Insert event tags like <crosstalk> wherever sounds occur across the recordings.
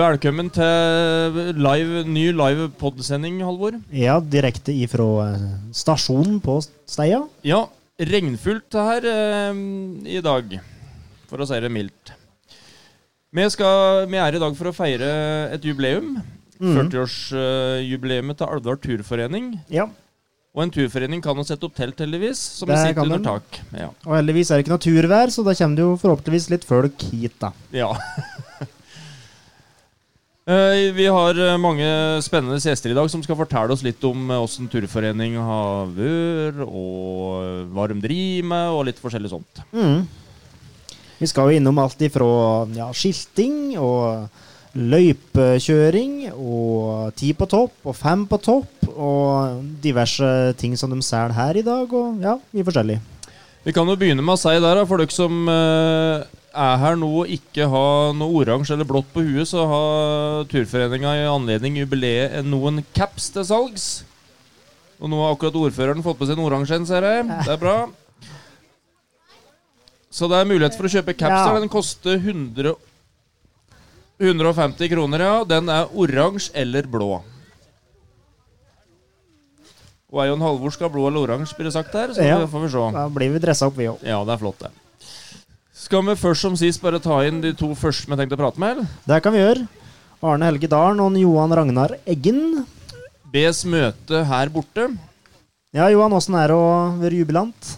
Velkommen til live, ny live podsending, Halvor. Ja, direkte ifra eh, stasjonen på Steia. Ja, regnfullt her eh, i dag, for å si det mildt. Vi, skal, vi er i dag for å feire et jubileum. Mm. 40-årsjubileet til Alvdal turforening. Ja, Og en turforening kan jo sette opp telt, heldigvis, som Det sitter under tak. Ja. og heldigvis er det ikke naturvær, så da kommer det jo forhåpentligvis litt folk hit, da. ja. <laughs> Eh, Vi har eh, mange spennende gjester i dag som skal fortelle oss litt om eh, åssen turforening har vært, og hva de driver med, og litt forskjellig sånt. Mm. Vi skal jo innom alt ifra ja, skilting og løypekjøring og ti på topp og fem på topp og diverse ting som de selger her i dag, og ja, mye forskjellig. Vi kan jo begynne med å si der, for dere som eh, er her nå og ikke har noe oransje eller blått på huet, så har Turforeninga i anledning jubileet noen caps til salgs. Og nå har akkurat ordføreren fått på seg en oransje en, ser jeg. Det er bra. Så det er mulighet for å kjøpe caps Ja. Den koster 100, 150 kroner, ja. Den er oransje eller blå. Og Eion Halvor skal ha blå eller oransje, blir det sagt her. Så Ja. får vi se. Da blir vi dressa opp, vi òg. Ja, det er flott, det. Skal vi først som sist bare ta inn de to første vi tenkte å prate med? eller? Det kan vi gjøre. Arne Helge Dalen og Johan Ragnar Eggen. Bes møte her borte. Ja, Johan, åssen er det å være jubilant?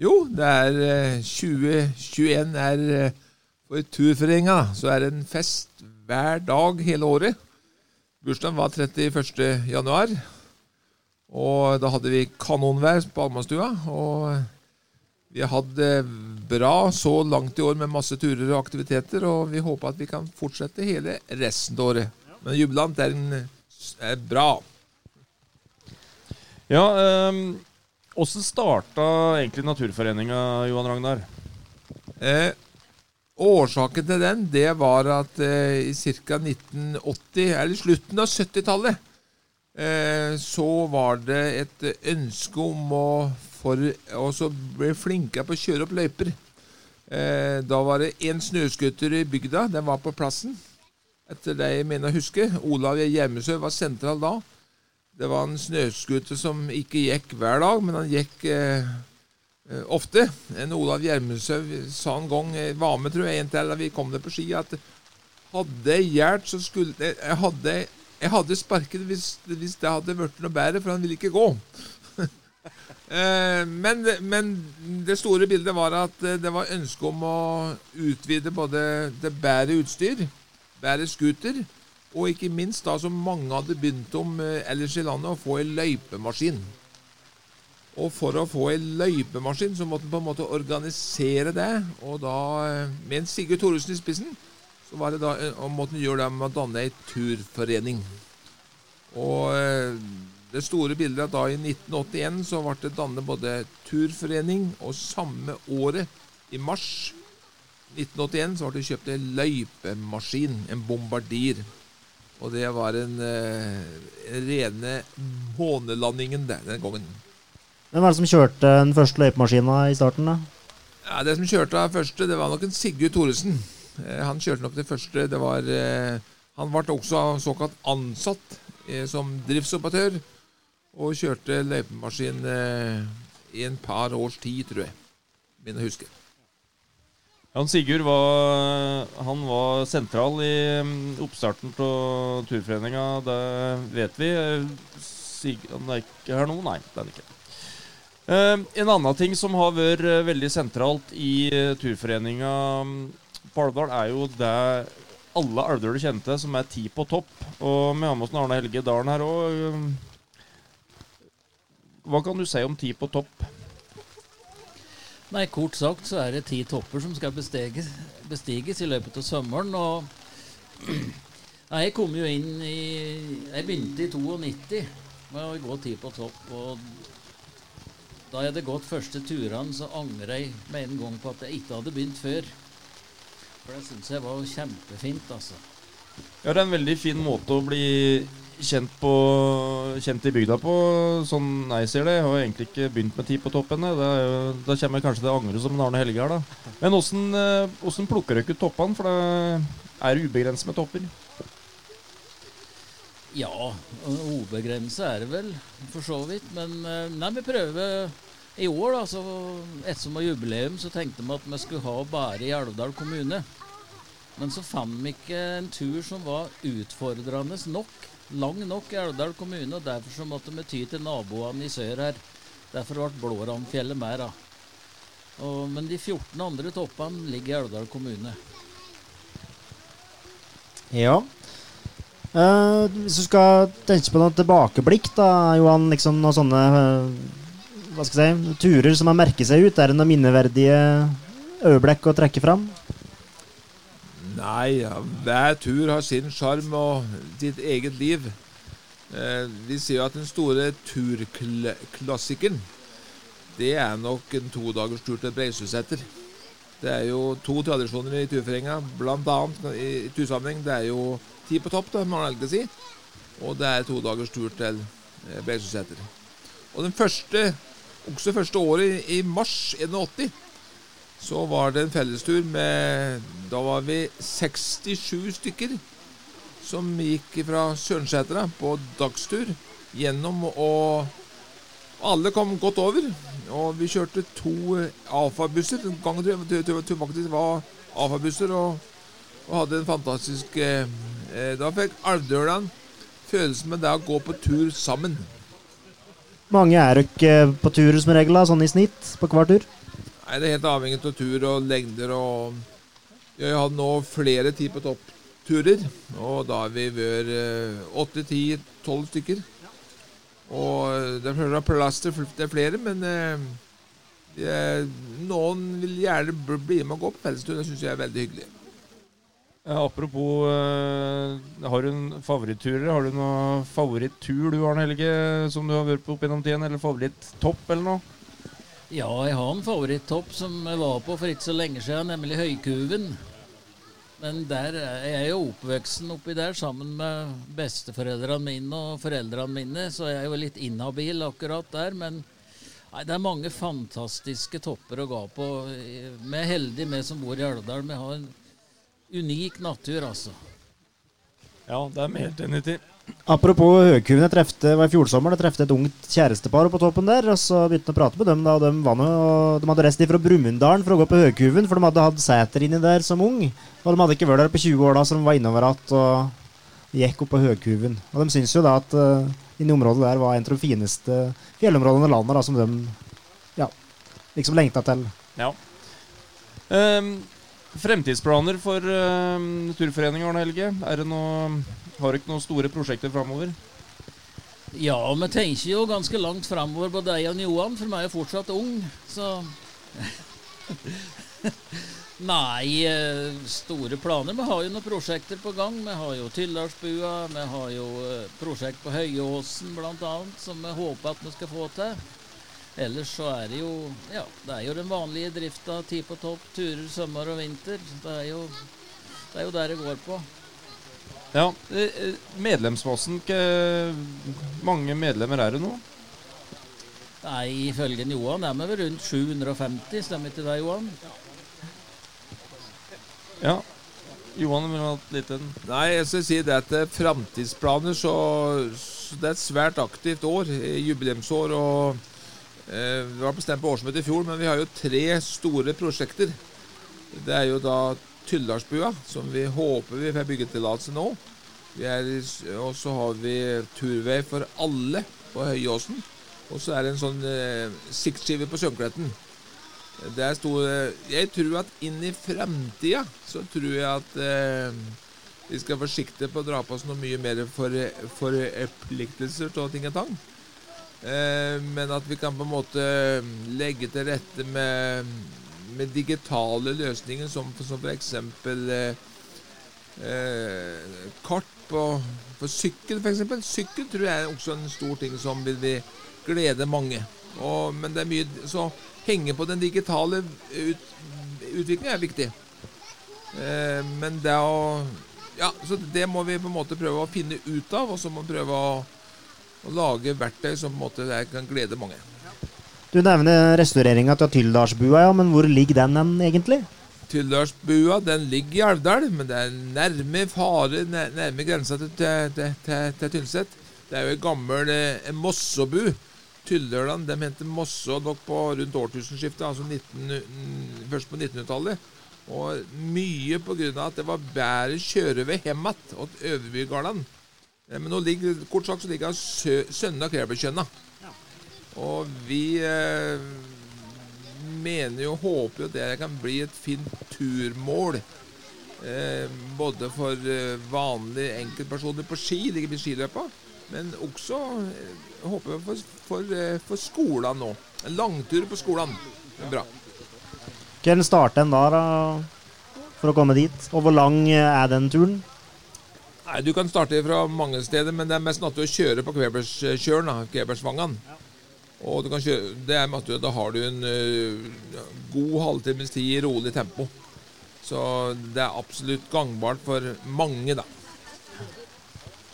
Jo, det er eh, 2021 er eh, for turforeninga, så er det en fest hver dag hele året. Bursdagen var 31. januar, og da hadde vi kanonvær på Almastua. Og vi har hatt det bra så langt i år med masse turer og aktiviteter, og vi håper at vi kan fortsette hele resten av året. Men jubilant er, en, er bra. Ja, åssen eh, starta egentlig Naturforeninga, Johan Ragnar? Eh, årsaken til den, det var at eh, i ca. 1980, eller slutten av 70-tallet, eh, så var det et ønske om å for, å bli flinkere på å kjøre opp løyper. Eh, da var det én snøscooter i bygda. Den var på plassen. Etter det jeg mener å huske. Olav Gjermesø var sentral da. Det var en snøscooter som ikke gikk hver dag, men han gikk eh, eh, ofte. En Olav Gjermesø sa en gang, eh, var med tror jeg, en til da vi kom ned på ski, at hadde jeg gjort, så skulle jeg, jeg hadde, jeg hadde sparket hvis, hvis det hadde blitt noe bedre, for han ville ikke gå. Eh, men, men det store bildet var at eh, det var ønske om å utvide både det bedre utstyr, bedre scooter, og ikke minst da som mange hadde begynt om eh, ellers i landet, å få en løypemaskin. Og for å få en løypemaskin så måtte en på en måte organisere det, og da med en Sigurd Thoresen i spissen, så var det da, måtte en gjøre det med å danne ei turforening. Og det store bildet er at da i 1981 så ble det dannet både turforening, og samme året, i mars 1981, så ble det kjøpt en løypemaskin, en bombardier. Og det var en eh, rene månelandingen den gangen. Hvem var det som kjørte den første løypemaskina i starten? da? Ja, Det som kjørte den første, det var nok en Sigurd Thoresen. Eh, han kjørte nok det første. Det var eh, Han ble også såkalt ansatt som driftsoperatør, og kjørte løypemaskin eh, i en par års tid, tror jeg. Begynner å huske. Jan Sigurd var, han var sentral i mm, oppstarten av Turforeninga, det vet vi. Sig, han er ikke her nå? Nei, det er han ikke. Eh, en annen ting som har vært eh, veldig sentralt i Turforeninga mm, på Alvdal, er jo det alle alvdøler kjente, som er ti på topp. Og vi har med oss Arne Helge Dalen her òg. Hva kan du si om ti på topp? Nei, kort sagt så er det ti topper som skal bestiges, bestiges i løpet av sommeren. Og <clears throat> Nei, jeg kom jo inn i Jeg begynte i 92 med å gå ti på topp. Og da jeg hadde gått første turene, så angrer jeg med en gang på at jeg ikke hadde begynt før. For det syns jeg var kjempefint, altså. Ja, det er en veldig fin måte å bli kjent, på, kjent i bygda på, sånn jeg ser det. Jeg har egentlig ikke begynt med ti på topp ennå. Da kommer jeg kanskje til å angre som en Arne Helge her, da. Men åssen eh, plukker dere ut toppene? For det er ubegrenset med topper. Ja, ubegrenset er det vel, for så vidt. Men eh, nei, vi prøver i år, da, så ettersom det var jubileum, så tenkte vi at vi skulle ha bare i Alvdal kommune. Men så fant vi ikke en tur som var utfordrende nok, lang nok i Elvdal kommune, og derfor så måtte vi ty til naboene i sør her. Derfor ble Blåramfjellet da. Og, men de 14 andre toppene ligger i Elvdal kommune. Ja. Eh, hvis du skal tenke på noe tilbakeblikk, da, Johan, liksom noen sånne eh, hva skal jeg si, turer som har merket seg ut, er det noen minneverdige øyeblikk å trekke fram? Nei, ja, hver tur har sin sjarm og sitt eget liv. Eh, vi sier jo at den store turklassikeren, det er nok en todagers tur til Breisøseter. Det er jo to tradisjoner i turforeninga, bl.a. i tursammenheng. Det er jo ti på topp, da, må man egentlig si. Og det er to dagers tur til eh, Og den første, også første året, i mars 81, så var det en fellestur med Da var vi 67 stykker som gikk fra Sørensetra på dagstur gjennom og alle kom godt over. Og vi kjørte to eh, Alfa-busser. Den gangen tror jeg faktisk var AFA-busser. Og, og hadde en fantastisk eh, eh, Da fikk Alvdølan følelsen med det å gå på tur sammen. Mange er dere på tur som regel, sånn i snitt på hver tur? Nei, Det er helt avhengig av tur og lengder og Jeg har nå flere ti på topp-turer. Og da har vi vært eh, åtte, ti, tolv stykker. Og eh, det er plass til flere, men eh, jeg, noen vil gjerne bli med og gå på fellestur. Det syns jeg er veldig hyggelig. Apropos Har du en favoritturer? Har du noen favorittur du, Arne Helge, som du har vært på opp gjennom tiden? Eller favoritttopp eller noe? Ja, jeg har en favorittopp som jeg var på for ikke så lenge siden, nemlig Høykuven. Men der er jeg jo oppveksten oppi der sammen med besteforeldrene mine og foreldrene mine, så jeg er jo litt inhabil akkurat der. Men nei, det er mange fantastiske topper å gå på. Vi er heldige, vi som bor i Alvdal. Vi har en unik natur, altså. Ja, det er vi helt enig i. Apropos høkuven, jeg trefte, var i fjor sommer, jeg trefte et ungt kjærestepar på toppen der, og så begynte jeg å prate med dem, da, og de, var og de hadde reist fra Brumunddalen for å gå på høkuven, for de hadde hatt seter inni der som ung, og de hadde ikke vært der på 20 år da, så de var innover igjen og gikk opp på høkuven. Og de syns jo da at uh, inni området der var en av de fineste fjellområdene i landet da, som de, ja, liksom lengta til. Ja. Ehm, fremtidsplaner for uh, Turforeningen, Arne Helge? Er det noe, har ikke noen store prosjekter framover? Ja, vi tenker jo ganske langt framover på deg og Johan, for vi er jo fortsatt ung, så <laughs> Nei, eh, store planer. Vi har jo noen prosjekter på gang. Vi har jo Tylldalsbua, vi har jo eh, prosjekt på Høyåsen bl.a. som vi håper at vi skal få til. Ellers så er det jo Ja, det er jo den vanlige drifta. Ti på topp, turer sommer og vinter. Det er jo, det er jo der det går på. Ja. Medlemsmassen, hvor mange medlemmer er det nå? Nei, ifølge Johan er vi vel rundt 750, stemmer ikke det, Johan? Ja. Johan vil ha et liten Nei, jeg skal si det at eh, framtidsplaner så, så Det er et svært aktivt år, eh, jubileumsår. og eh, Vi var bestemt på årsmøtet i fjor, men vi har jo tre store prosjekter. Det er jo da Tylldalsbua, som vi håper vi får byggetillatelse nå. Og så har vi turvei for alle på Høyåsen. Og så er det en sånn eh, siktskive på Sønkletten. Det er jeg tror at inn i framtida så tror jeg at eh, vi skal være forsiktige på å dra på oss noe mye mer for, forpliktelser til ting og tang. Eh, men at vi kan på en måte legge til rette med, med digitale løsninger, som, som eksempel eh, eh, kart på, for sykkel, eksempel. Sykkel tror jeg er også en stor ting som vil vi glede mange. Og, men det er mye Så henge på den digitale ut, utviklingen er viktig. Eh, men det å ja, så det må vi på en måte prøve å finne ut av, og så må vi prøve å, å lage verktøy som på en måte kan glede mange. Du nevner restaureringa til Tyldalsbua, ja, men hvor ligger den hen, egentlig? Tyldalsbua den ligger i Alvdal, men det er nærme fare, nær- nærme grensa til, til, til, til, Tynset. Det er jo en gammel eh, mossebu. Tylldølene de henter mosse nok på rundt årtusenskiftet, altså 19, mm, først på 1900-tallet. Og mye av at det var bedre kjørevei hjem igjen til Øverbygarden. Eh, Men nå ligger, kort sagt så ligger han sø, sønnen av Kleberkjønna. Og vi eh, mener jo, håper jo det kan bli et fint turmål. Eh, både for eh, vanlige enkeltpersoner på ski, ikke ved skiløpa, men også eh, håper jeg for, for, eh, for skolene nå. En langtur på er bra. Kan starter en da, da, for å komme dit? Og hvor lang er den turen? Nei, Du kan starte fra mange steder, men det er mest naturlig å kjøre på Kveberskjøren. da, Ja. Og du kan kjøre, det er naturlig, Da har du en uh, god halvtimes tid i rolig tempo. Så det er absolutt gangbart for mange, da.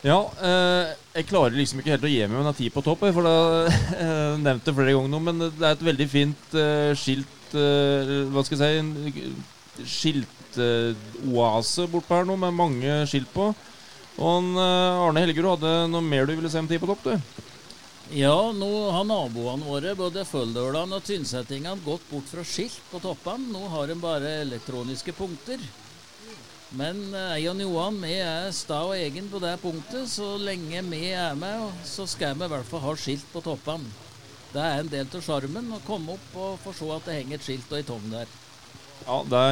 Ja, eh, jeg klarer liksom ikke helt å gi meg med en tid på topp, for da <laughs> eh, nevnte flere ganger nå, men det er et veldig fint eh, skilt eh, Hva skal jeg si En skiltoase bortpå her nå, med mange skilt på. Og han, eh, Arne Helgerud hadde noe mer du ville se om tid på topp, du? Ja, nå har naboene våre, både Følldølene og Tynsettingene, gått bort fra skilt på toppene. Nå har de bare elektroniske punkter. Men eh, jeg og Johan vi er sta og egen på det punktet. Så lenge vi er med, så skal vi i hvert fall ha skilt på toppene. Det er en del av sjarmen å komme opp og få se at det henger et skilt og ei tong der. Ja, det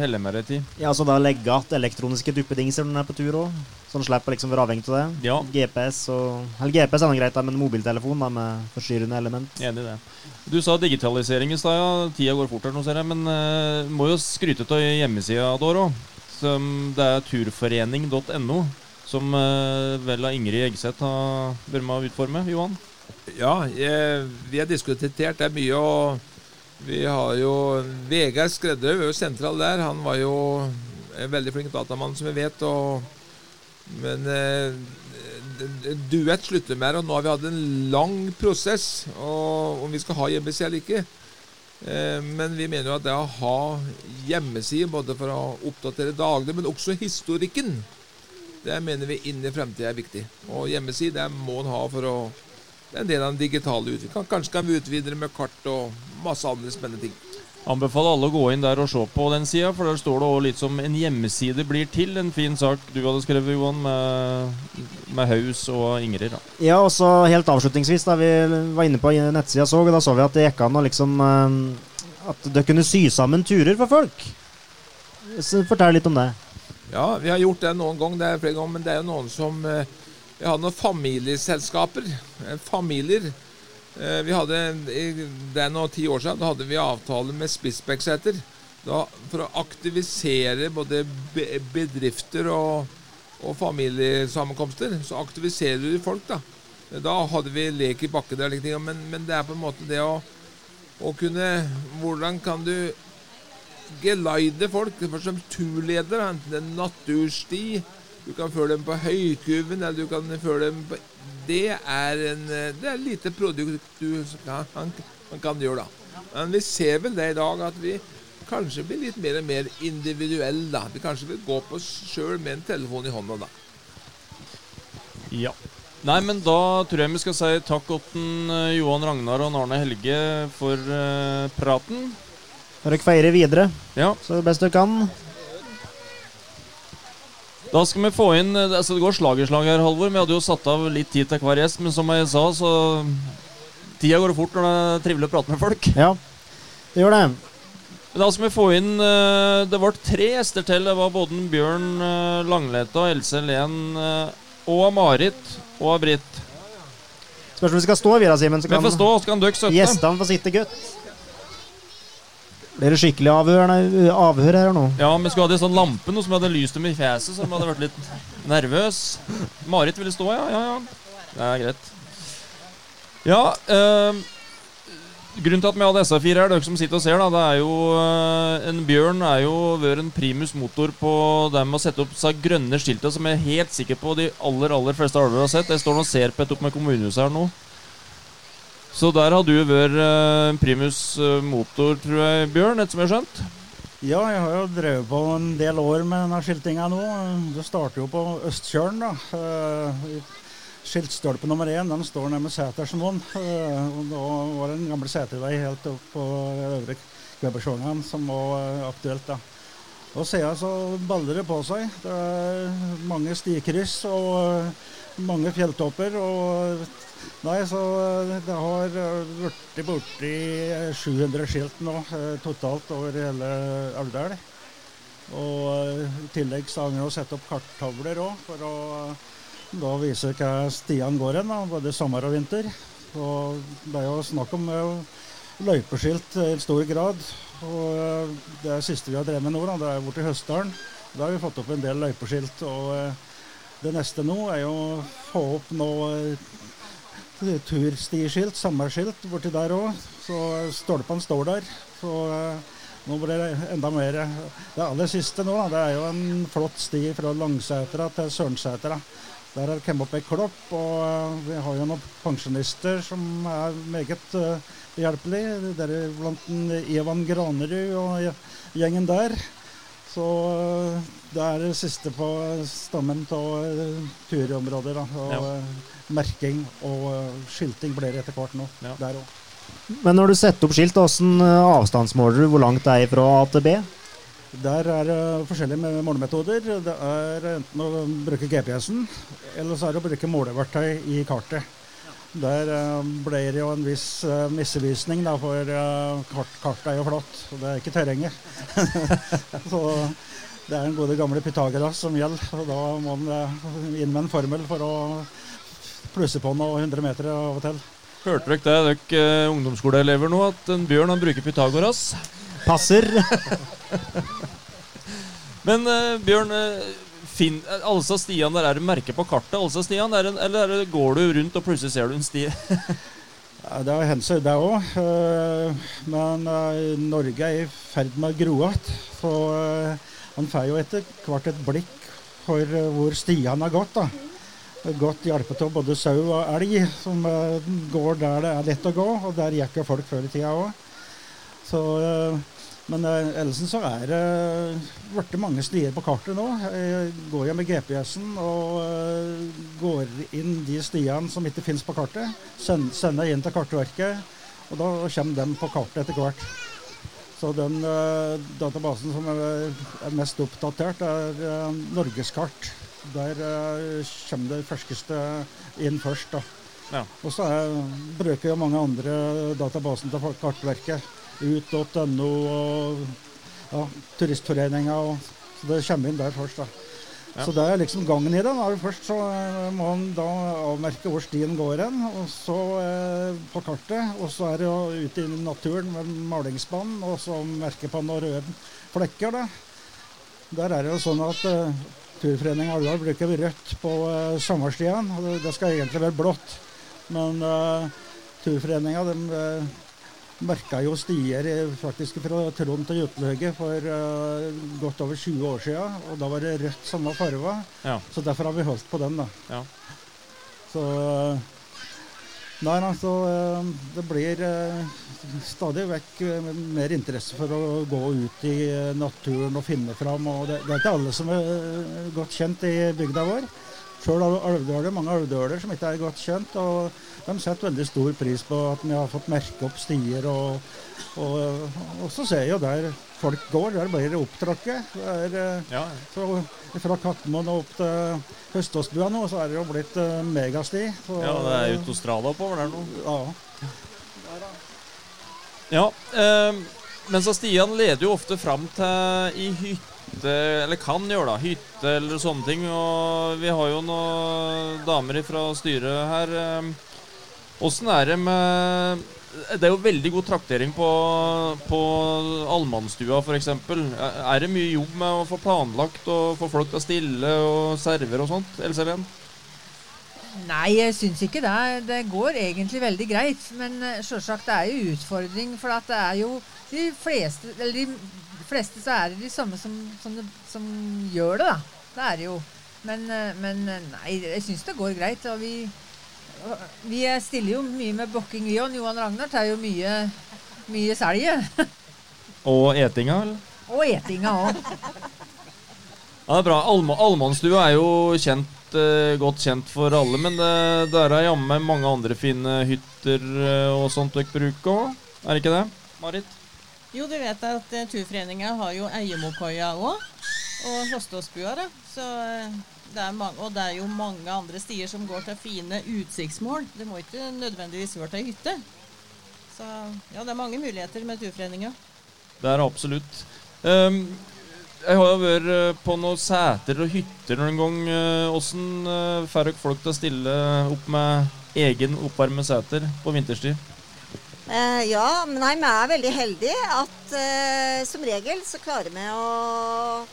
heller jeg meg rett i. Ja, så da legge igjen elektroniske duppedingser når den er på tur òg? Så den slipper liksom å være avhengig av det? Ja. GPS og Eller GPS er noe greit, men mobiltelefon da, med forstyrrende element. Enig i det. Du sa digitalisering i stad, ja. Tida går fort her nå, ser jeg. Men uh, må jo skryte av hjemmesida vår òg. Det er turforening.no, som uh, vel av Ingrid Eggseth har vært med å utforme. Johan? Ja, jeg, vi har diskutert det mye, og vi har jo Vegard Skreddøy er jo sentral der. Han var jo en veldig flink datamann, som vi vet. Og, men eh, Duett slutter med det, og nå har vi hatt en lang prosess og, om vi skal ha hjemmeside eller ikke. Eh, men vi mener jo at det å ha hjemmeside, både for å oppdatere daglig, men også historikken, det mener vi inn i fremtida er viktig. Og hjemmeside det må en ha for å Det er en del av den digitale utviklingen. Kanskje kan vi utvide det med kart og masse andre spennende ting. Anbefaler alle å gå inn der og se på den sida, for der står det også litt som en hjemmeside blir til. En fin sak du hadde skrevet, Johan, med, med Haus og Ingrid. da. Ja, og så helt avslutningsvis, da vi var inne på nettsida så, da så vi at det gikk an å liksom eh, At det kunne sy sammen turer for folk. Så Fortell litt om det. Ja, vi har gjort det noen ganger, det er flere ganger, men det er jo noen som eh, Vi har noen familieselskaper. eh, Familier. Eh, Vi hadde, Det er nå ti år siden. Da hadde vi avtale med Spitsbergseter. For å aktivisere både bedrifter og, og familiesammenkomster, så aktiviserer du folk, da. Da hadde vi lek i bakken der, liksom, men, men det er på en måte det å, å kunne Hvordan kan du geleide folk Først som turleder, enten det er natursti, du kan føre dem på høykuven, eller du kan føre dem på Det er en eh, Det er et lite produkt du kan, man, han kan gjøre, da. Men vi ser vel det i dag, at vi kanskje blir litt mer og mer individuelle, da. Vi kanskje vil gå på oss sjøl med en telefon i hånda, da. Ja. Nei, men da tror jeg vi skal si takk til eh, Johan Ragnar og Arne Helge for uh, praten. Dere feirer videre Ja. så best dere kan. Da skal vi få inn eh, altså Det går slag i slag her, Halvor. Vi hadde jo satt av litt tid til hver gjest, men som jeg sa, så Tida går fort når det er trivelig å prate med folk. Ja, det gjør det. Da skal vi få inn eh, Det ble tre gjester til. Det var både Bjørn Langleta, Else Len eh, og Marit og Britt. Spørs om vi skal stå, Vira Simen, så Vi får stå, så kan dere støtte. gjestene få sitte godt. Blir det skikkelig avhør, avhør her nå? Ja, vi skulle hatt en sånn lampe nå som hadde lyst dem i fjeset, så de hadde vært litt nervøs. Marit ville stå, ja. Ja, ja. Det er greit. Ja, øh, grunnen til at vi hadde SA4 her, dere som sitter og ser, da, det er jo eh, En bjørn er jo vært en primus motor på det med å sette opp disse grønne skilta, som jeg er helt sikker på de aller aller fleste alver har sett. Jeg står og ser på et opp med kommunehuset her nå. Så der har du vært eh, primus eh, motor, tror jeg, Bjørn, etter som jeg har skjønt? Ja, jeg har jo drevet på en del år med denne skiltinga nå. Det starter jo på Østkjølen, da. Eh, Skiltstolpe nummer én den står nede med Sætersmoen. Eh, og Da var det en gammel setervei helt opp på Øvre Kvebersjongen som var aktuelt. da. Og siden så baller det på seg. Det er mange stikryss og mange fjelltopper. og Nei, så eh, det har eh, blitt borti 700 skilt nå eh, totalt over hele Alvdal. Og eh, i tillegg så har vi satt opp karttavler òg, for å eh, da vise hva stiene går hen, både sommer og vinter. Og det er jo snakk om eh, løypeskilt i stor grad. Og eh, det siste vi har drevet med nå, da, det er borti Høstdalen. Da har vi fått opp en del løypeskilt. Og eh, det neste nå er jo å få opp noe eh, turstiskilt, sommerskilt borti der òg. Så stolpene står der. Så eh, nå blir det enda mer. Det aller siste nå, det er jo en flott sti fra Langsetra til Sørnsetra. Der har det kommet opp ei klopp, og eh, vi har jo noen pensjonister som er meget uh, behjelpelige. Deriblant en Ivan Granerud og gjengen der. Så eh, det er det siste på stammen av uh, turområder. Da, og Ja. eh, merking og eh, skilting blir det etter hvert nå. Ja. Der òg. Men når du setter opp skilt, hvordan avstandsmåler du hvor langt det er fra A til B? Der er det forskjellige me- målemetoder. Det er enten å bruke GPS-en, eller så er det å bruke måleverktøy i kartet. Der eh, ble det jo en viss eh, misvisning, da, for eh, kart, kartet er jo flatt, og det er ikke terrenget. <laughs> så det er den gode gamle Pythagoras som gjelder, og da må man inn med en formel for å plusse på noen hundre meter av og til. Hørte dere det, dere ungdomsskoleelever nå, at en bjørn han bruker Pythagoras? Passer. <laughs> Men Bjørn, finn, altså alle stiene der, er det merke på kartet? Altså stian stiene, er eller er går du rundt og plutselig ser du en sti? <laughs> Det hendt seg, det òg. Men eh, Norge er i ferd med å gro igjen. Eh, han får jo etter hvert et blikk for eh, hvor stiene har gått. da. Godt hjulpet av både sau og elg, som eh, går der det er lett å gå. Og der gikk jo folk før i tida òg. Så eh, Men eh, ellers så er det blitt mange stier på kartet nå. Jeg går jeg med GPS-en og eh, går inn de stiene som ikke finnes på kartet. Send, sender inn til Kartverket, og da kommer de på kartet etter hvert. Så den uh, databasen som er, er mest oppdatert, er uh, Norgeskart. Der uh, kommer det ferskeste inn først. da. Ja. Og så er, bruker jo mange andre databasen til Kartverket. Ut.no og ja, Turistforeninga. Og, så det kommer inn der først. da. Ja. Så det er liksom gangen i det. Da. Først så eh, må man da avmerke hvor stien går hen, og så eh, på kartet. Og så er det jo ute i naturen med malingsspann, og så merke på noen røde flekker. da. Der er det jo sånn at eh, Turforeninga Alvdal bruker rødt på eh, sommerstien. og det, det skal egentlig være blått. Men eh, Turforeninga de uh, merka jo stier eh, faktisk fra Trond til Jutlehauget for uh, godt over 20 år siden. Og da var det rødt samme farva. Ja. Så derfor har vi holdt på den, da. Ja. Så eh, Nei, altså Det blir stadig vekk mer interesse for å gå ut i naturen og finne fram. Og det, det er ikke alle som er godt kjent i bygda vår. Sjøl alvdøler, mange alvdøler som ikke er godt kjent. Og de setter veldig stor pris på at vi har fått merke opp stier. Og, og, og så ser jeg jo der folk går, der blir det opptråkket. Eh, Ja, fra, fra Katmoen og opp til Høståsbua nå, så er det jo blitt uh, megasti. Så, ja, det er autostrada oppover der nå. Ja. Ja, øh, men så Stian leder jo ofte fram til i hytte, eller kan gjøre da, hytte eller sånne ting. Og vi har jo noen damer fra styret her. Eh, Åssen er det med Det er jo veldig god traktering på, på allmannsstua, f.eks. Er det mye jobb med å få planlagt og få folk til å stille og server og sånt? Helen? Nei, jeg syns ikke det. Det går egentlig veldig greit. Men sjølsagt, selvsagt det er jo utfordring, for det er jo de fleste Eller de fleste så er det de samme som, som, som gjør det, da. Det er det jo. Men, eh, men eh, nei, jeg syns det går greit. Og vi, vi stiller jo mye med bokking, vi òg. Johan Ragnar tar jo mye, mye selget. <laughs> Og etinga, eller? Og etinga òg. Ja, det er bra. Alm Almannstua er jo kjent, eh, godt kjent for alle, men det, der er jammen mange andre fine hytter og sånt dere bruker òg. Er det ikke det, Marit? Jo, du vet at uh, turforeninga har jo Eiemokoia òg. Og Hoståsbua, da. Så eh, det er mange, og det er jo mange andre stier som går til fine utsiktsmål. Det må ikke nødvendigvis gå til hytte. Så ja, det er mange muligheter med turforeninga. Det er absolutt. Um, jeg har jo vært eh, på noen seter og hytter noen gang. Uh, får dere folk til å stille opp med egen oppvarmet seter på vinterstid? Eh, ja, men nei, vi er veldig heldige at eh, som regel så klarer vi å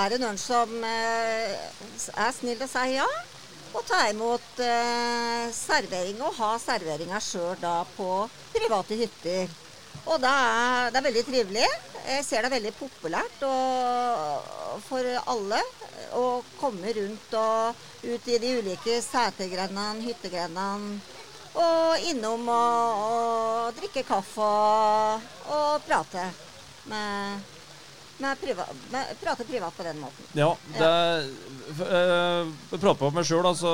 Er det noen som eh, er snill og sier ja, og ta imot eh, servering og ha serveringa sjøl da på private hytter. Og det er, det er veldig trivelig. Jeg ser det er veldig populært og, for alle å komme rundt og ut i de ulike setegrendene, hyttegrendene. Og innom og, og drikke kaffe og, og prate. Med, med priva, prate privat på den måten. Ja, det øh, Jeg prater på meg sjøl. Altså,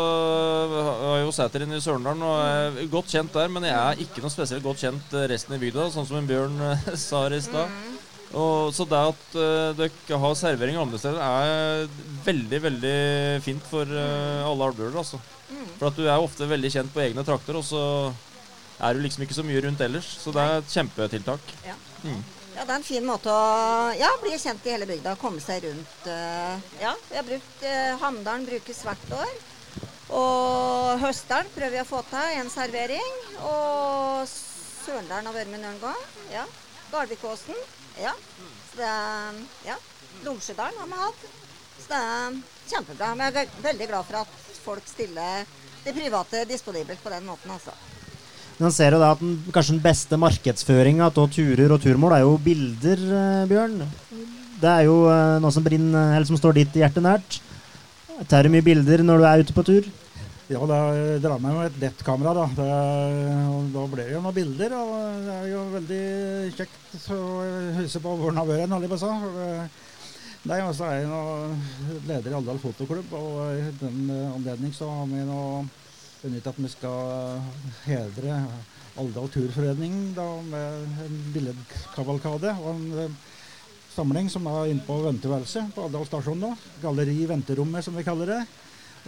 jeg har jo seter inne i Sørendalen og er godt kjent der. Men jeg er ikke noe spesielt godt kjent resten i bygda, sånn som en Bjørn øh, <laughs> sa i stad. Og, så det at uh, dere har servering andre steder, er veldig veldig fint for uh, alle albuer. Altså. Mm. For at du er ofte veldig kjent på egne trakter, og så er du liksom ikke så mye rundt ellers. Så det er et kjempetiltak. Ja. Mm. Ja, det er en fin måte å ja, bli kjent i hele bygda. Komme seg rundt. Uh, ja, vi har brukt Hamdalen brukes hvert år. Og Høstdalen prøver vi å få til en servering. Og Sørendalen har vært med noen gang. Ja. Garvikåsen. Ja. Så det ja. Lomsjødalen har vi hatt. Så det er kjempebra. Vi er veldig glad for at folk stiller det private disponibelt på den måten, altså. Man ser jo da at den, kanskje den beste markedsføringa av turer og turmål er jo bilder, eh, Bjørn. Det er jo eh, noe som, brinner, eller som står ditt hjerte nært. Tar du mye bilder når du er ute på tur? Ja, da drar jeg med meg et lettkamera, da. Det, og da blir det jo noen bilder. Og det er jo veldig kjekt å huske på hvor den har vært, holdt jeg på å. Nei, og så er jeg nå leder i Alvdal fotoklubb, og i den eh, anledning så har vi nå benyttet at vi skal hedre Alvdal turforening da, med en billedkavalkade og en eh, samling som er inne på venteværelset på Alvdal stasjon nå. Galleri Venterommet, som vi kaller det.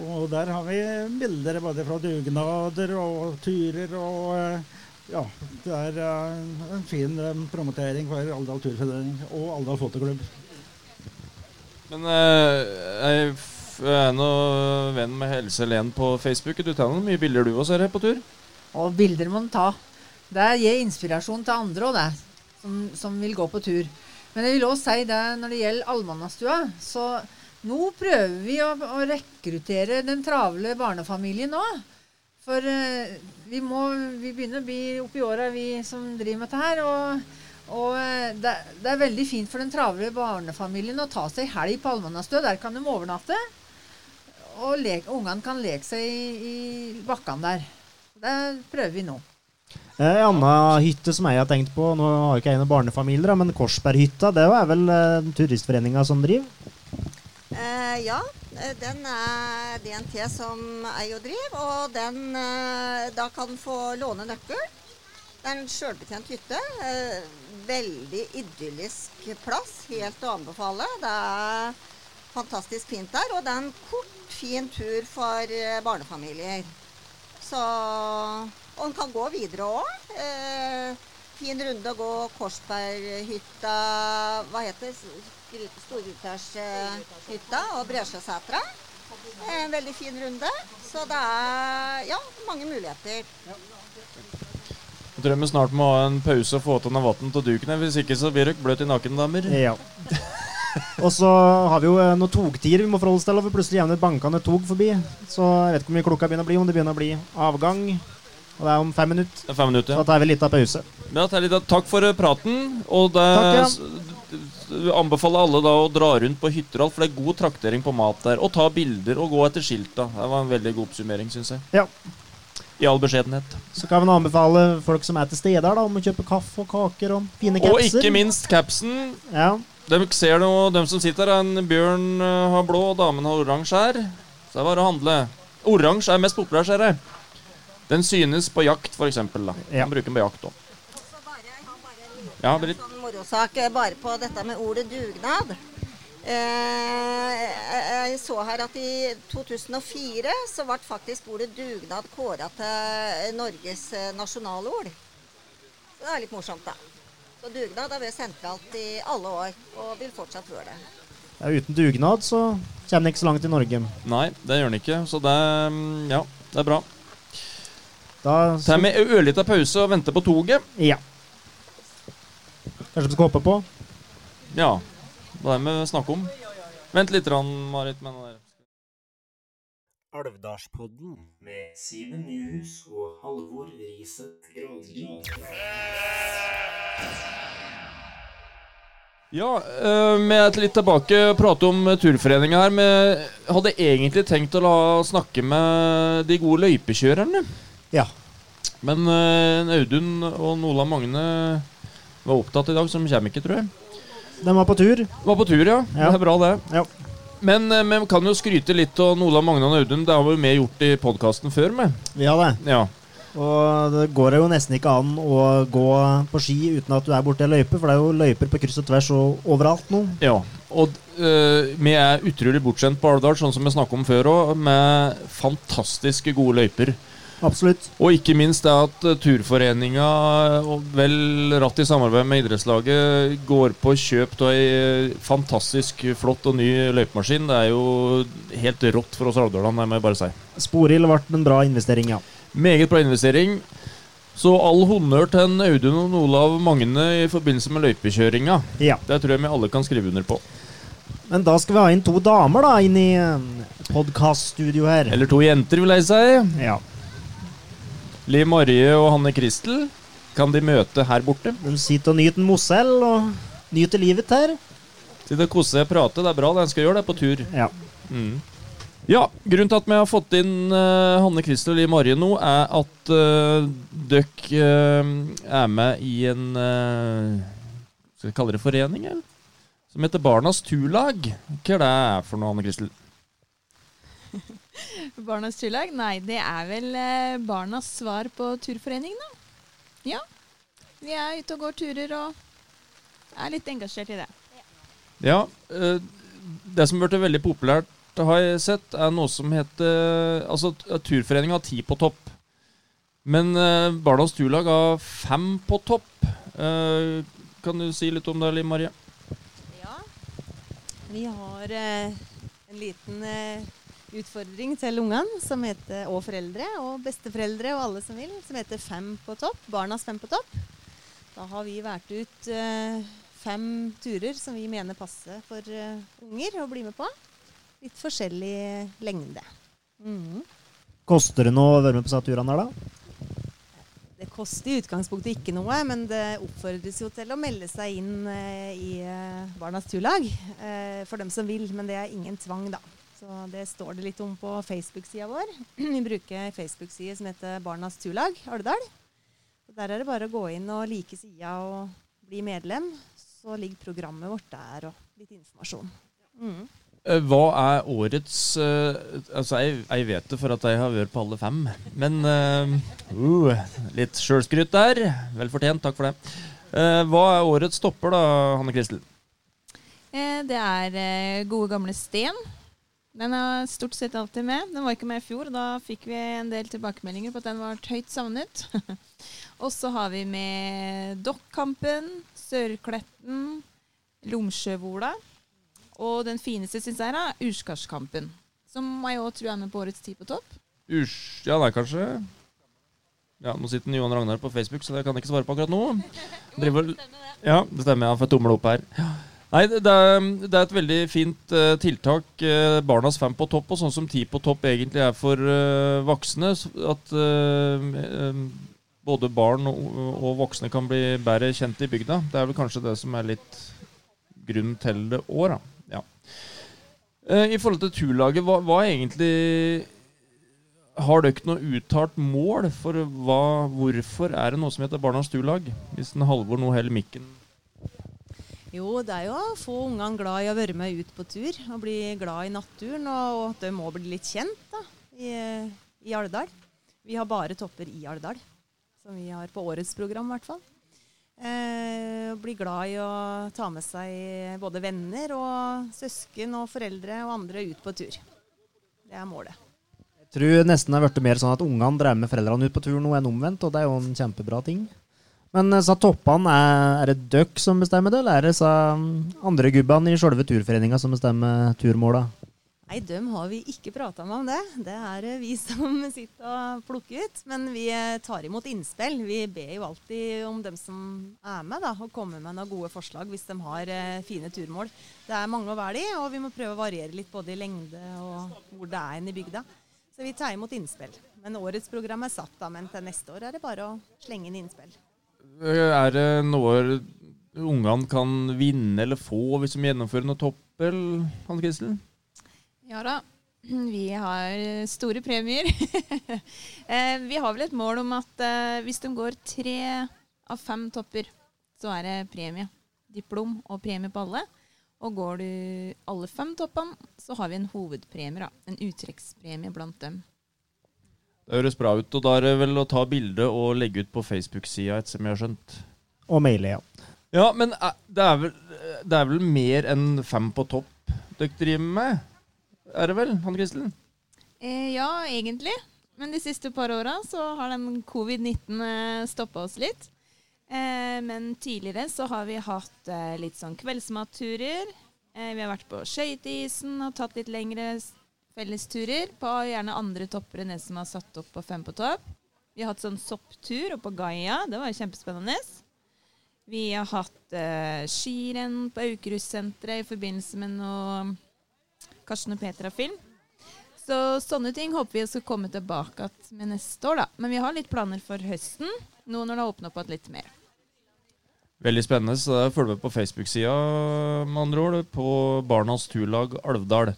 Og der har vi bilder både fra dugnader og turer og eh, ja, det er eh, en fin eh, promotering for Alvdal turforening og Alvdal fotoklubb. Men eh, jeg er nå venn med Helse Len på Facebook. Du tar noen mye bilder du òg, ser jeg, på tur? Og bilder må man ta. Det gir inspirasjon til andre òg, det. Som, som vil gå på tur. Men jeg vil også si det når det gjelder allmannastua. så nå prøver vi å, å rekruttere den travle barnefamilien nå. For eh, vi må Vi begynner å bli oppi åra, vi som driver med dette her. Og, og eh, det, det er veldig fint for den travle barnefamilien å ta seg helg på Almanastø. Der kan de overnatte. Og ungene kan leke seg i, i bakkene der. Det prøver vi nå. Eh, En annen hytte som jeg har tenkt på, nå har ikke jeg noen barnefamilier, men Korsberghytta, det er vel eh, turistforeninga som driver? Eh, ja, eh, den er DNT som eier og driver, og den eh, da kan få låne nøkkel. Det er en sjølbetjent hytte. Eh, veldig idyllisk plass. Helt å anbefale. Det er fantastisk fint der, og det er en kort, fin tur for eh, barnefamilier. Så Og en kan gå videre òg. Fin runde å gå Korsberghytta Hva heter det? Storutærshytta og Bresjøsetra. En veldig fin runde. Så det er ja, mange muligheter. Jeg snart vi å må ha en pause og få til noe vann til dukene. Hvis ikke så blir dere bløt i nakken, damer. Ja. Og så har vi jo eh, noen togtider vi må forholde oss til, og vi plutselig jevner bankende tog forbi. Så jeg vet ikke hvor mye klokka begynner å bli, om det begynner å bli avgang. Og det er om fem minutter. Er fem minutter, Så da tar vi litt av pause. Ja, litt, takk for eh, praten. Og det Takk, ja. anbefaler alle da å dra rundt på hytter for det er god traktering på mat der. Og ta bilder og gå etter skilta. Det var en veldig god oppsummering, syns jeg. Ja. I all beskjedenhet. Så kan vi anbefale folk som er til stede her, da, om å kjøpe kaffe og kaker og fine Og ikke minst capsen. Ja. De ser noe, de som sitter her, en bjørn eh, har blå, og damen har oransje her. Så det er bare å handle. Oransje er mest populær, ser jeg. Den synes på jakt. Da. Ja. Man bruker den på jakt òg. Ja, Britt. sånn morosak eh, bare på dette med ordet dugnad. Eh, jeg så her at i 2004 så ble faktisk ordet dugnad kåra til Norges eh, nasjonalord. Så det er litt morsomt, da. Så dugnad har vært sentralt i alle år, og vil fortsatt være det. Ja, uten dugnad så kommer den ikke så langt i Norge. Nei, det gjør den ikke. Så det, mm, ja, det er bra. Da tar vi en ørlita pause og venter på toget. Ja. Kanskje vi skal hoppe på? Ja. Det er det vi snakker om. Vent litt, Marit. Men Alvdalspodden med Simen Nyhus og Halvor Riset Granli. Ja, eh, vi er litt tilbake og prate om turforeninga her. Vi hadde egentlig tenkt å la snakke med de gode løypekjørerne. Ja. Men eh, Audun og Nola Magne var opptatt i dag, de kommer ikke, tror jeg. De var på tur. Var på tur, ja. Ja. Det er bra, det. Ja. Men eh, vi kan jo skryte litt av Nola Magne og Audun. Det har vi jo med gjort i podkasten før med. Vi har det. Ja. Og det går jo nesten ikke an å gå på ski uten at du er borti ei løype, for det er jo løyper på kryss og tvers og overalt nå. Ja, og eh, vi er utrolig bortskjemt på Alvdal, sånn som vi snakket om før òg, med fantastiske gode løyper. Absolutt. Og ikke minst det at eh, turforeninga, vel ratt i samarbeid med idrettslaget, går på kjøp av ei eh, fantastisk flott og ny løypemaskin. Det er jo helt rått for oss alvdalene, det må jeg bare si. Sporhild ble en bra investering, ja. Meget bra investering. Så all honnør til en Audun og Olav Magne i forbindelse med løypekjøringa. Ja. Det tror jeg vi alle kan skrive under på. Men da skal vi ha inn to damer da, inn i podkaststudioet her. Eller to jenter, vil jeg si. Ja. Liv Marie og Hanne Kristel kan de møte her borte. De sitter og nyter en Mosell og nyter livet her. Sitter og koser og prater. Det er bra. En skal gjøre det på tur. Ja. Mm. Ja, grunnen til at vi har fått inn uh, Hanne Kristel og Liv Marie nå, er at uh, døkk uh, er med i en Skal vi kalle det forening, eller? Som heter Barnas Turlag. Hva er det for noe, Hanne Kristel? Barnas turlag? Nei, det er vel eh, barnas svar på turforening, da. Ja. Vi er ute og går turer og er litt engasjert i det. Ja, eh, det som ble veldig populært, har jeg sett, er noe som heter Altså, t- turforeninga har ti på topp. Men eh, Barnas Turlag har fem på topp. Eh, kan du si litt om det, Liv Marie? Ja. Vi har eh, en liten eh, utfordring til ungene som heter, og foreldre og besteforeldre og alle som vil, som heter Fem på topp. Barnas Fem på topp. Da har vi valgt ut eh, fem turer som vi mener passer for eh, unger å bli med på. Litt forskjellig lengde. Mm. Koster det noe å være med på disse turene her, da? Det koster i utgangspunktet ikke noe, men det oppfordres jo til å melde seg inn eh, i eh, Barnas turlag eh, for dem som vil, men det er ingen tvang, da. Så det står det litt om på Facebook-sida vår. <clears throat> Vi bruker Facebook-side som heter Barnas turlag Alvdal. Der er det bare å gå inn og like sida og bli medlem. Så ligger programmet vårt der og litt informasjon. Mm. Eh, Hva er årets eh, Altså, jeg, jeg vet det for at jeg har vært på alle fem. Men eh, uh, litt sjølskryt der. Vel fortjent, takk for det. Uh, hva er årets topper, da, Hanne Kristel? Eh, det er gode gamle Sten. Den er stort sett alltid med. Den var ikke med i fjor, og da fikk vi en del tilbakemeldinger på at den var høyt savnet. <laughs> og så har vi med Dokkampen, Sørkletten, Lomsjøvola. Og den fineste, syns jeg, er Urskarskampen. Som jeg òg tror er med på årets Ti på topp. Urs... Ja, er kanskje Ja, Nå sitter Johan Ragnar på Facebook, så det kan jeg ikke svare på akkurat nå. <laughs> Driver... Ja, det stemmer. Har fått tommel opp her. Ja. Nei, det er, det er et veldig fint uh, tiltak. Uh, Barnas fem på topp, og sånn som ti på topp egentlig er for uh, voksne. At både barn og, og voksne kan bli bedre kjent i bygda. Det er vel kanskje det som er litt grunnen til det òg, da. Ja. I forhold til turlaget, hva, hva egentlig Har dere noe uttalt mål for hva, hvorfor er det noe som heter Barnas turlag? Hvis en Halvor nå holder mikken Jo, det er jo å få ungene glad i å være med ut på tur og bli glad i naturen. Og at de må bli litt kjent da, i, i Alvdal. Vi har bare topper i Alvdal, som vi har på årets program i hvert fall. Eh, bli glad i å ta med seg både venner og søsken og foreldre og andre ut på tur. Det er målet. Jeg tror nesten det har blitt mer sånn at ungene drar med foreldrene ut på tur nå enn omvendt, og det er jo en kjempebra ting. Men eh, sa toppene, er, er det dere som bestemmer det, eller er det sa andre gubbene i sjølve turforeninga som bestemmer turmåla? Nei, dem har vi ikke prata med om det. Det er vi <laughs> som sitter og plukker ut. Men vi eh, tar imot innspill. Vi ber jo alltid om dem som er med, da, å komme med noen gode forslag hvis de har eh, fine turmål. Det er mange å velge i, og vi må prøve å variere litt både i lengde og hvor det er en i bygda. Så vi tar imot innspill. Men årets program er satt, da, men til neste år er det bare å slenge inn innspill. Er det noe ungene kan vinne eller få hvis de gjennomfører noe toppel, Hanne Kristel? Ja da. Vi har store premier. <laughs> Eh, vi har vel et mål om at eh, hvis de går tre av fem topper, så er det premie. Diplom og premie på alle. Og går du alle fem toppene, så har vi en hovedpremie. da. En uttrekkspremie blant dem. Det høres bra ut. Og da er det vel å ta bilde og legge ut på Facebook-sida, etter som jeg har skjønt. Og maile, ja. Ja, men eh, det er vel, det er vel mer enn fem på topp dere driver med? Er det vel, Hanne Kristel? Eh, ja, egentlig. Men de siste par åra så har den covid-19 eh, stoppa oss litt. Eh, men tidligere så har vi hatt eh, litt sånn kveldsmatturer. Eh, vi har vært på skøyteisen og tatt litt lengre fellesturer på gjerne andre topper enn det som har satt opp på Fem på topp. Vi har hatt sånn sopptur oppe på Gaia. Det var jo kjempespennende. Vi har hatt eh, skirenn på Aukrustsenteret i forbindelse med noe Karsten og Petra-film. Så sånne ting håper vi skal komme tilbake med neste år, da. Men vi har litt planer for høsten, nå når det har åpna opp igjen litt mer. Veldig spennende. så er Følg med på Facebook-sida, med andre ord, på Barnas Turlag Alvdal.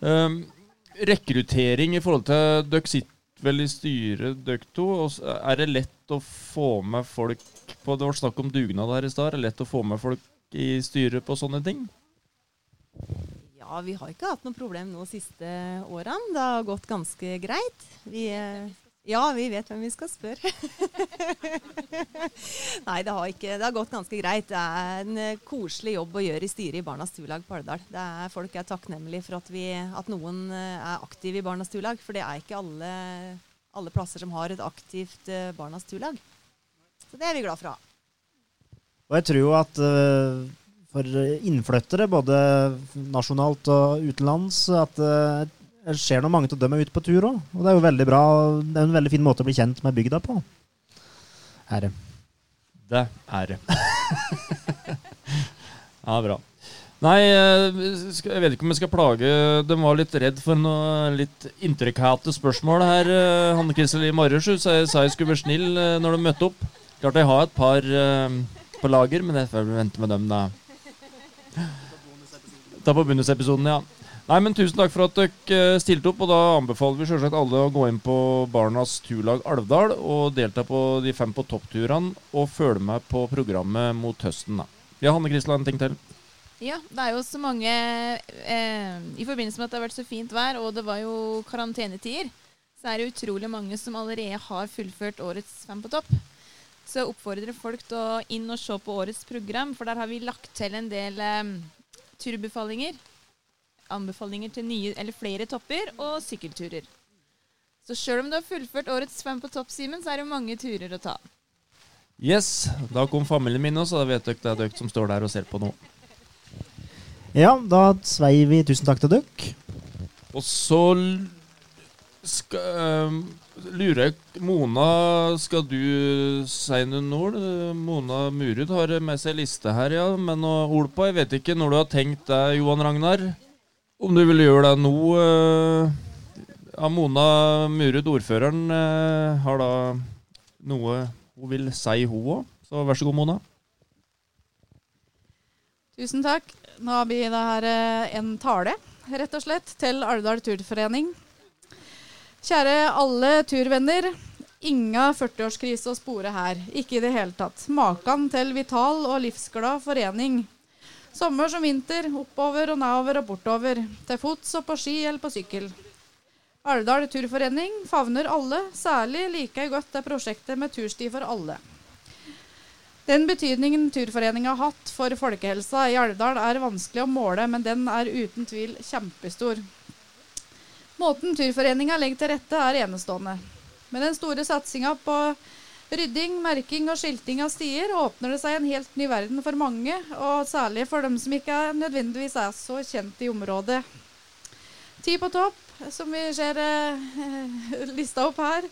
Um, rekruttering i forhold til Dere sitter vel i styret, dere to. Er det lett å få med folk på Det var snakk om dugnad her i stad. Er det lett å få med folk i styret på sånne ting? Ja, vi har ikke hatt noe problem nå de siste årene. Det har gått ganske greit. Vi, eh, ja, vi vet hvem vi skal spørre. <laughs> Nei, det har ikke Det har gått ganske greit. Det er en eh, koselig jobb å gjøre i styret i Barnas Turlag på Alvdal. Folk er takknemlige for at, vi, at noen eh, er aktive i Barnas Turlag, for det er ikke alle, alle plasser som har et aktivt eh, Barnas Turlag. Så det er vi glad for å ha. Og jeg tror jo at for innflyttere, både nasjonalt og utenlands, at eh, det skjer noe mange av dem er ute på tur òg. Og det er jo veldig bra. Det er en veldig fin måte å bli kjent med bygda på. Ære. Det er det. <laughs> ja, bra. Nei, eh, jeg vet ikke om jeg skal plage De var litt redd for noe litt intrikate spørsmål her. eh, Hanne Kristel i morges sa jeg skulle være snill eh, når de møtte opp. Klart jeg har et par på lager, men jeg får vente med dem, da. Ta på bonusepisoden, ja. Nei, men Tusen takk for at dere eh, stilte opp. og Da anbefaler vi selvsagt alle å gå inn på Barnas turlag Alvdal og delta på de fem på toppturene og følge med på programmet mot høsten. da. Ja, Hanne Kristel, en ting til? Ja, det er jo så mange eh, I forbindelse med at det har vært så fint vær, og det var jo karantenetider, så er det utrolig mange som allerede har fullført årets Fem på topp. Så jeg oppfordrer folk til å inn og se på årets program, for der har vi lagt til en del eh, turbefallinger. Anbefalinger til nye eller flere topper og sykkelturer. Så sjøl om du har fullført årets Svøm på topp, Simen, så er det mange turer å ta. Yes, da kom familien min også, da vet dere det er dere som står der og ser på nå. Ja, da sveier vi tusen takk til dere. Og så skal, ehm, lurer jeg Mona, skal du si noen ord? Mona Murud har med seg liste her, ja. Men noe ord på? Jeg vet ikke når du har tenkt det, Johan Ragnar. Om du vil gjøre det nå? eh, Ja, Mona Murud, ordføreren, eh, har da noe hun vil si, hun òg. Så vær så god, Mona. Tusen takk. Nå har vi da her eh, en tale, rett og slett, til Alvdal turforening. Kjære alle turvenner. Inga 40-årskrise å spore her. Ikke i det hele tatt. Makan til vital og livsglad forening. Sommer som vinter, oppover og nedover og bortover. Til fots og på ski eller på sykkel. Alvdal turforening favner alle. Særlig liker jeg godt det prosjektet med tursti for alle. Den betydningen Turforeninga har hatt for folkehelsa i Alvdal er vanskelig å måle, men den er uten tvil kjempestor. Måten Turforeninga legger til rette er enestående. Med den store satsinga på rydding, merking og skilting av stier åpner det seg en helt ny verden for mange, og særlig for dem som ikke nødvendigvis er så kjent i området. Ti på topp, som vi ser eh, <laughs> lista opp her,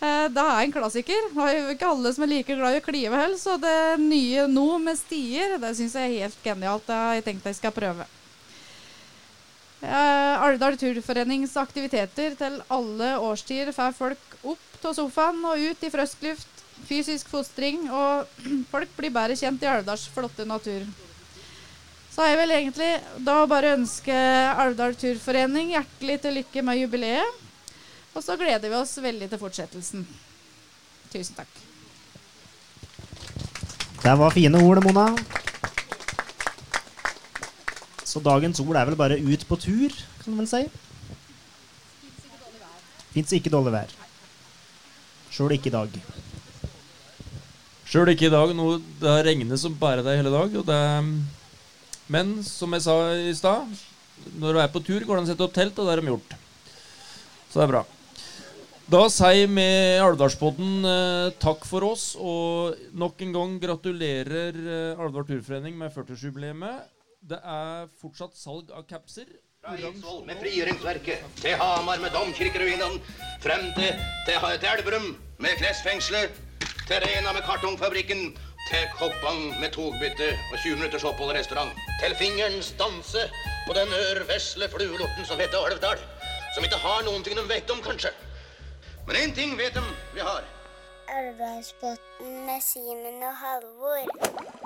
eh, det er en klassiker. Det er jo ikke alle som er like glad i å klive heller, så det nye nå med stier, det syns jeg er helt genialt. Det har jeg tenkt jeg skal prøve. Eh, Alvdal Turforenings aktiviteter til alle årstider får folk opp av sofaen og ut i frisk luft, fysisk fostring, og <clears throat> folk blir bedre kjent i Alvdals flotte natur. Så har jeg vel egentlig da bare ønske Alvdal Turforening hjertelig til lykke med jubileet. Og så gleder vi oss veldig til fortsettelsen. Tusen takk. Det var fine ord, Mona. Så dagens ord er vel bare ut på tur, kan man vel si. Fins ikke dårlig vær. Sjøl ikke i dag. Sjøl ikke i dag. Nå, det har regnet som bare det hele dag. Det, men som jeg sa i stad, når du er på tur, går det an å sette opp telt, og det har de gjort. Så det er bra. Da sier vi Alvdalspodden eh, takk for oss, og nok en gang gratulerer eh, Alvdal Turforening med 40-årsjubileet. Det er fortsatt salg av capser. Fra Eidsvoll med frigjøringsverket, til Hamar med domkirkeruinene, frem til, til, til Elverum med klesfengselet, til Rena med kartongfabrikken, til Koppang med togbytte og 20 minutters opphold i restaurant, til fingerens danse på den ørvesle fluelorten som heter Alvdal, som ikke har noen ting de vet om, kanskje. Men én ting vet de vi har. Alvdalsbotn med Simen og Halvor.